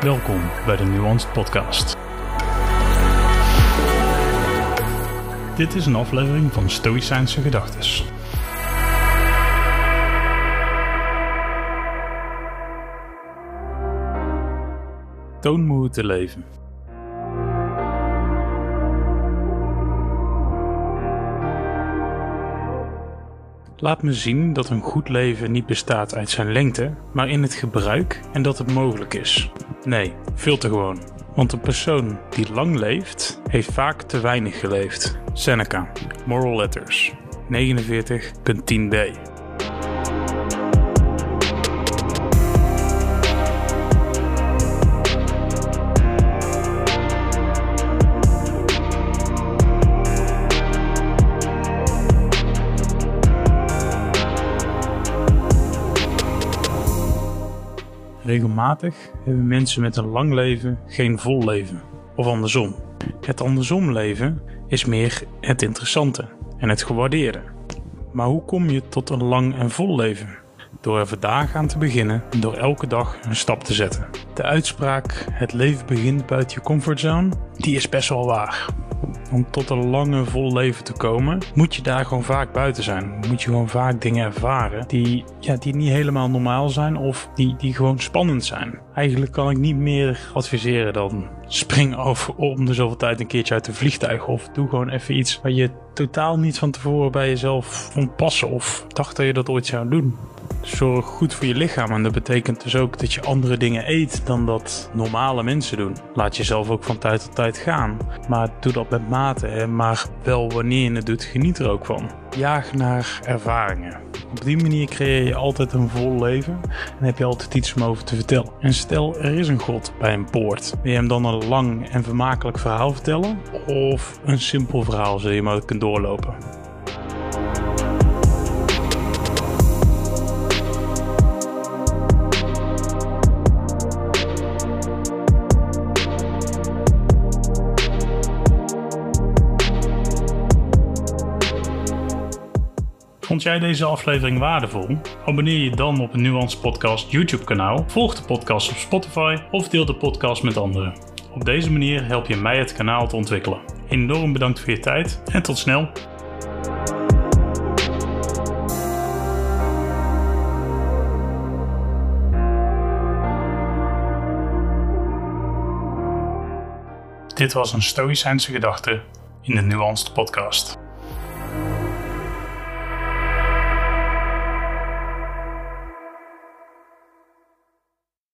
Welkom bij de Nuanced Podcast. Dit is een aflevering van Stoïcijnse Gedachtes. Toon te leven. Laat me zien dat een goed leven niet bestaat uit zijn lengte, maar in het gebruik en dat het mogelijk is. Nee, veel te gewoon. Want een persoon die lang leeft, heeft vaak te weinig geleefd. Seneca, Moral Letters, 49.10b. Regelmatig hebben mensen met een lang leven geen vol leven. Of andersom. Het andersom leven is meer het interessante en het gewaardeerde. Maar hoe kom je tot een lang en vol leven? Door er vandaag aan te beginnen en door elke dag een stap te zetten. De uitspraak: het leven begint buiten je comfortzone, die is best wel waar om tot een lange vol leven te komen, moet je daar gewoon vaak buiten zijn. Moet je gewoon vaak dingen ervaren die, ja, die niet helemaal normaal zijn of die, die gewoon spannend zijn. Eigenlijk kan ik niet meer adviseren dan spring over om de zoveel tijd een keertje uit een vliegtuig of doe gewoon even iets waar je totaal niet van tevoren bij jezelf vond passen of dacht dat je dat ooit zou doen. Zorg goed voor je lichaam en dat betekent dus ook dat je andere dingen eet dan dat normale mensen doen. Laat jezelf ook van tijd tot tijd gaan, maar doe dat met mate. Hè? Maar wel wanneer je het doet, geniet er ook van. Jaag naar ervaringen. Op die manier creëer je altijd een vol leven en heb je altijd iets om over te vertellen. En stel er is een God bij een poort. Wil je hem dan een lang en vermakelijk verhaal vertellen? Of een simpel verhaal zodat je maar kunt doorlopen? Vond jij deze aflevering waardevol? Abonneer je dan op een Nuance Podcast YouTube kanaal, volg de podcast op Spotify of deel de podcast met anderen. Op deze manier help je mij het kanaal te ontwikkelen. Enorm bedankt voor je tijd en tot snel! Dit was een Stoïcijnse gedachte in de Nuanced Podcast.